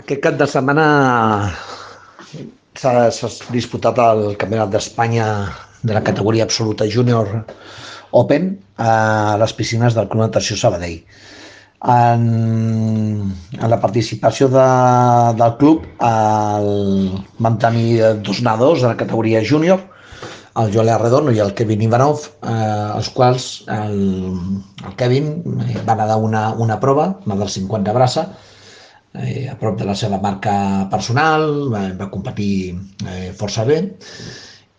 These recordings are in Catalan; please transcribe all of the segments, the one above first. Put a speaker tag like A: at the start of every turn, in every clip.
A: Aquest cap de setmana s'ha disputat el Campionat d'Espanya de la categoria absoluta júnior Open a les piscines del Club Natació Sabadell. En, en la participació de, del club el, vam tenir dos nadadors de la categoria júnior, el Joel Arredondo i el Kevin Ivanov, eh, els quals el, el Kevin va nedar una, una prova, una del 50 braça, eh, a prop de la seva marca personal, va, va competir eh, força bé,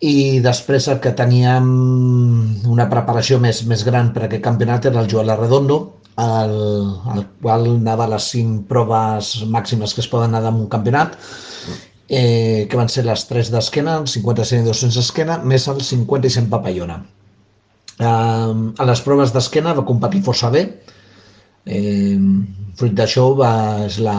A: i després el que teníem una preparació més, més gran per a aquest campionat era el Joel Arredondo, el, el qual anava a les cinc proves màximes que es poden anar en un campionat, eh, que van ser les 3 d'esquena, el 50, 100 i 200 d'esquena, més el 50 i 100 papallona. Eh, a les proves d'esquena va competir força bé, Eh, fruit d'això va, és la,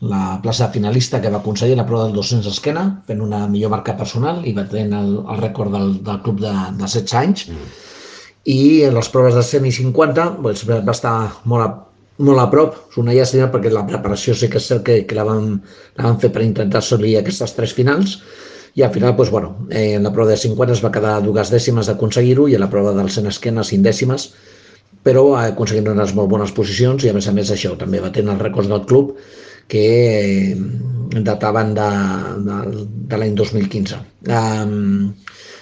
A: la plaça finalista que va aconseguir la prova del 200 esquena, fent una millor marca personal i va tenir el, el rècord del, del club de, de 16 anys. Mm. I en les proves de 100 i 50 doncs, va estar molt a, molt a prop, és una llàstima perquè la preparació sí que és cert que, que la, vam, la vam fer per intentar assolir aquestes tres finals i al final, doncs, bueno, eh, en la prova de 50 es va quedar dues dècimes d'aconseguir-ho i a la prova del 100 esquena cinc dècimes però ha aconseguit unes molt bones posicions i a més a més això també va tenir els rècords del club que eh, dataven de, de, de l'any 2015. Um,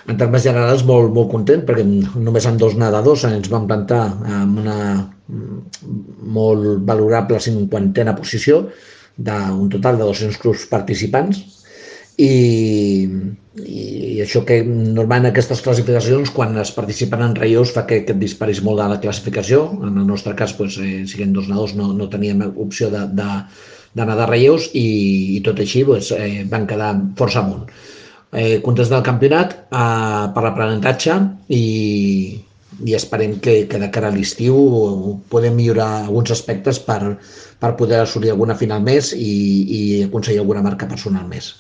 A: en termes generals, molt, molt content, perquè només amb dos nedadors ens vam plantar amb una molt valorable cinquantena posició d'un total de 200 clubs participants, i, i això que normalment aquestes classificacions quan es participen en reios fa que, que et disparis molt de la classificació en el nostre cas, doncs, eh, siguent dos nadors no, no teníem opció de, de, de nedar reios i, i tot així doncs, eh, van quedar força amunt eh, contents del campionat eh, per l'aprenentatge i, i esperem que, que de cara a l'estiu podem millorar alguns aspectes per, per poder assolir alguna final més i, i aconseguir alguna marca personal més.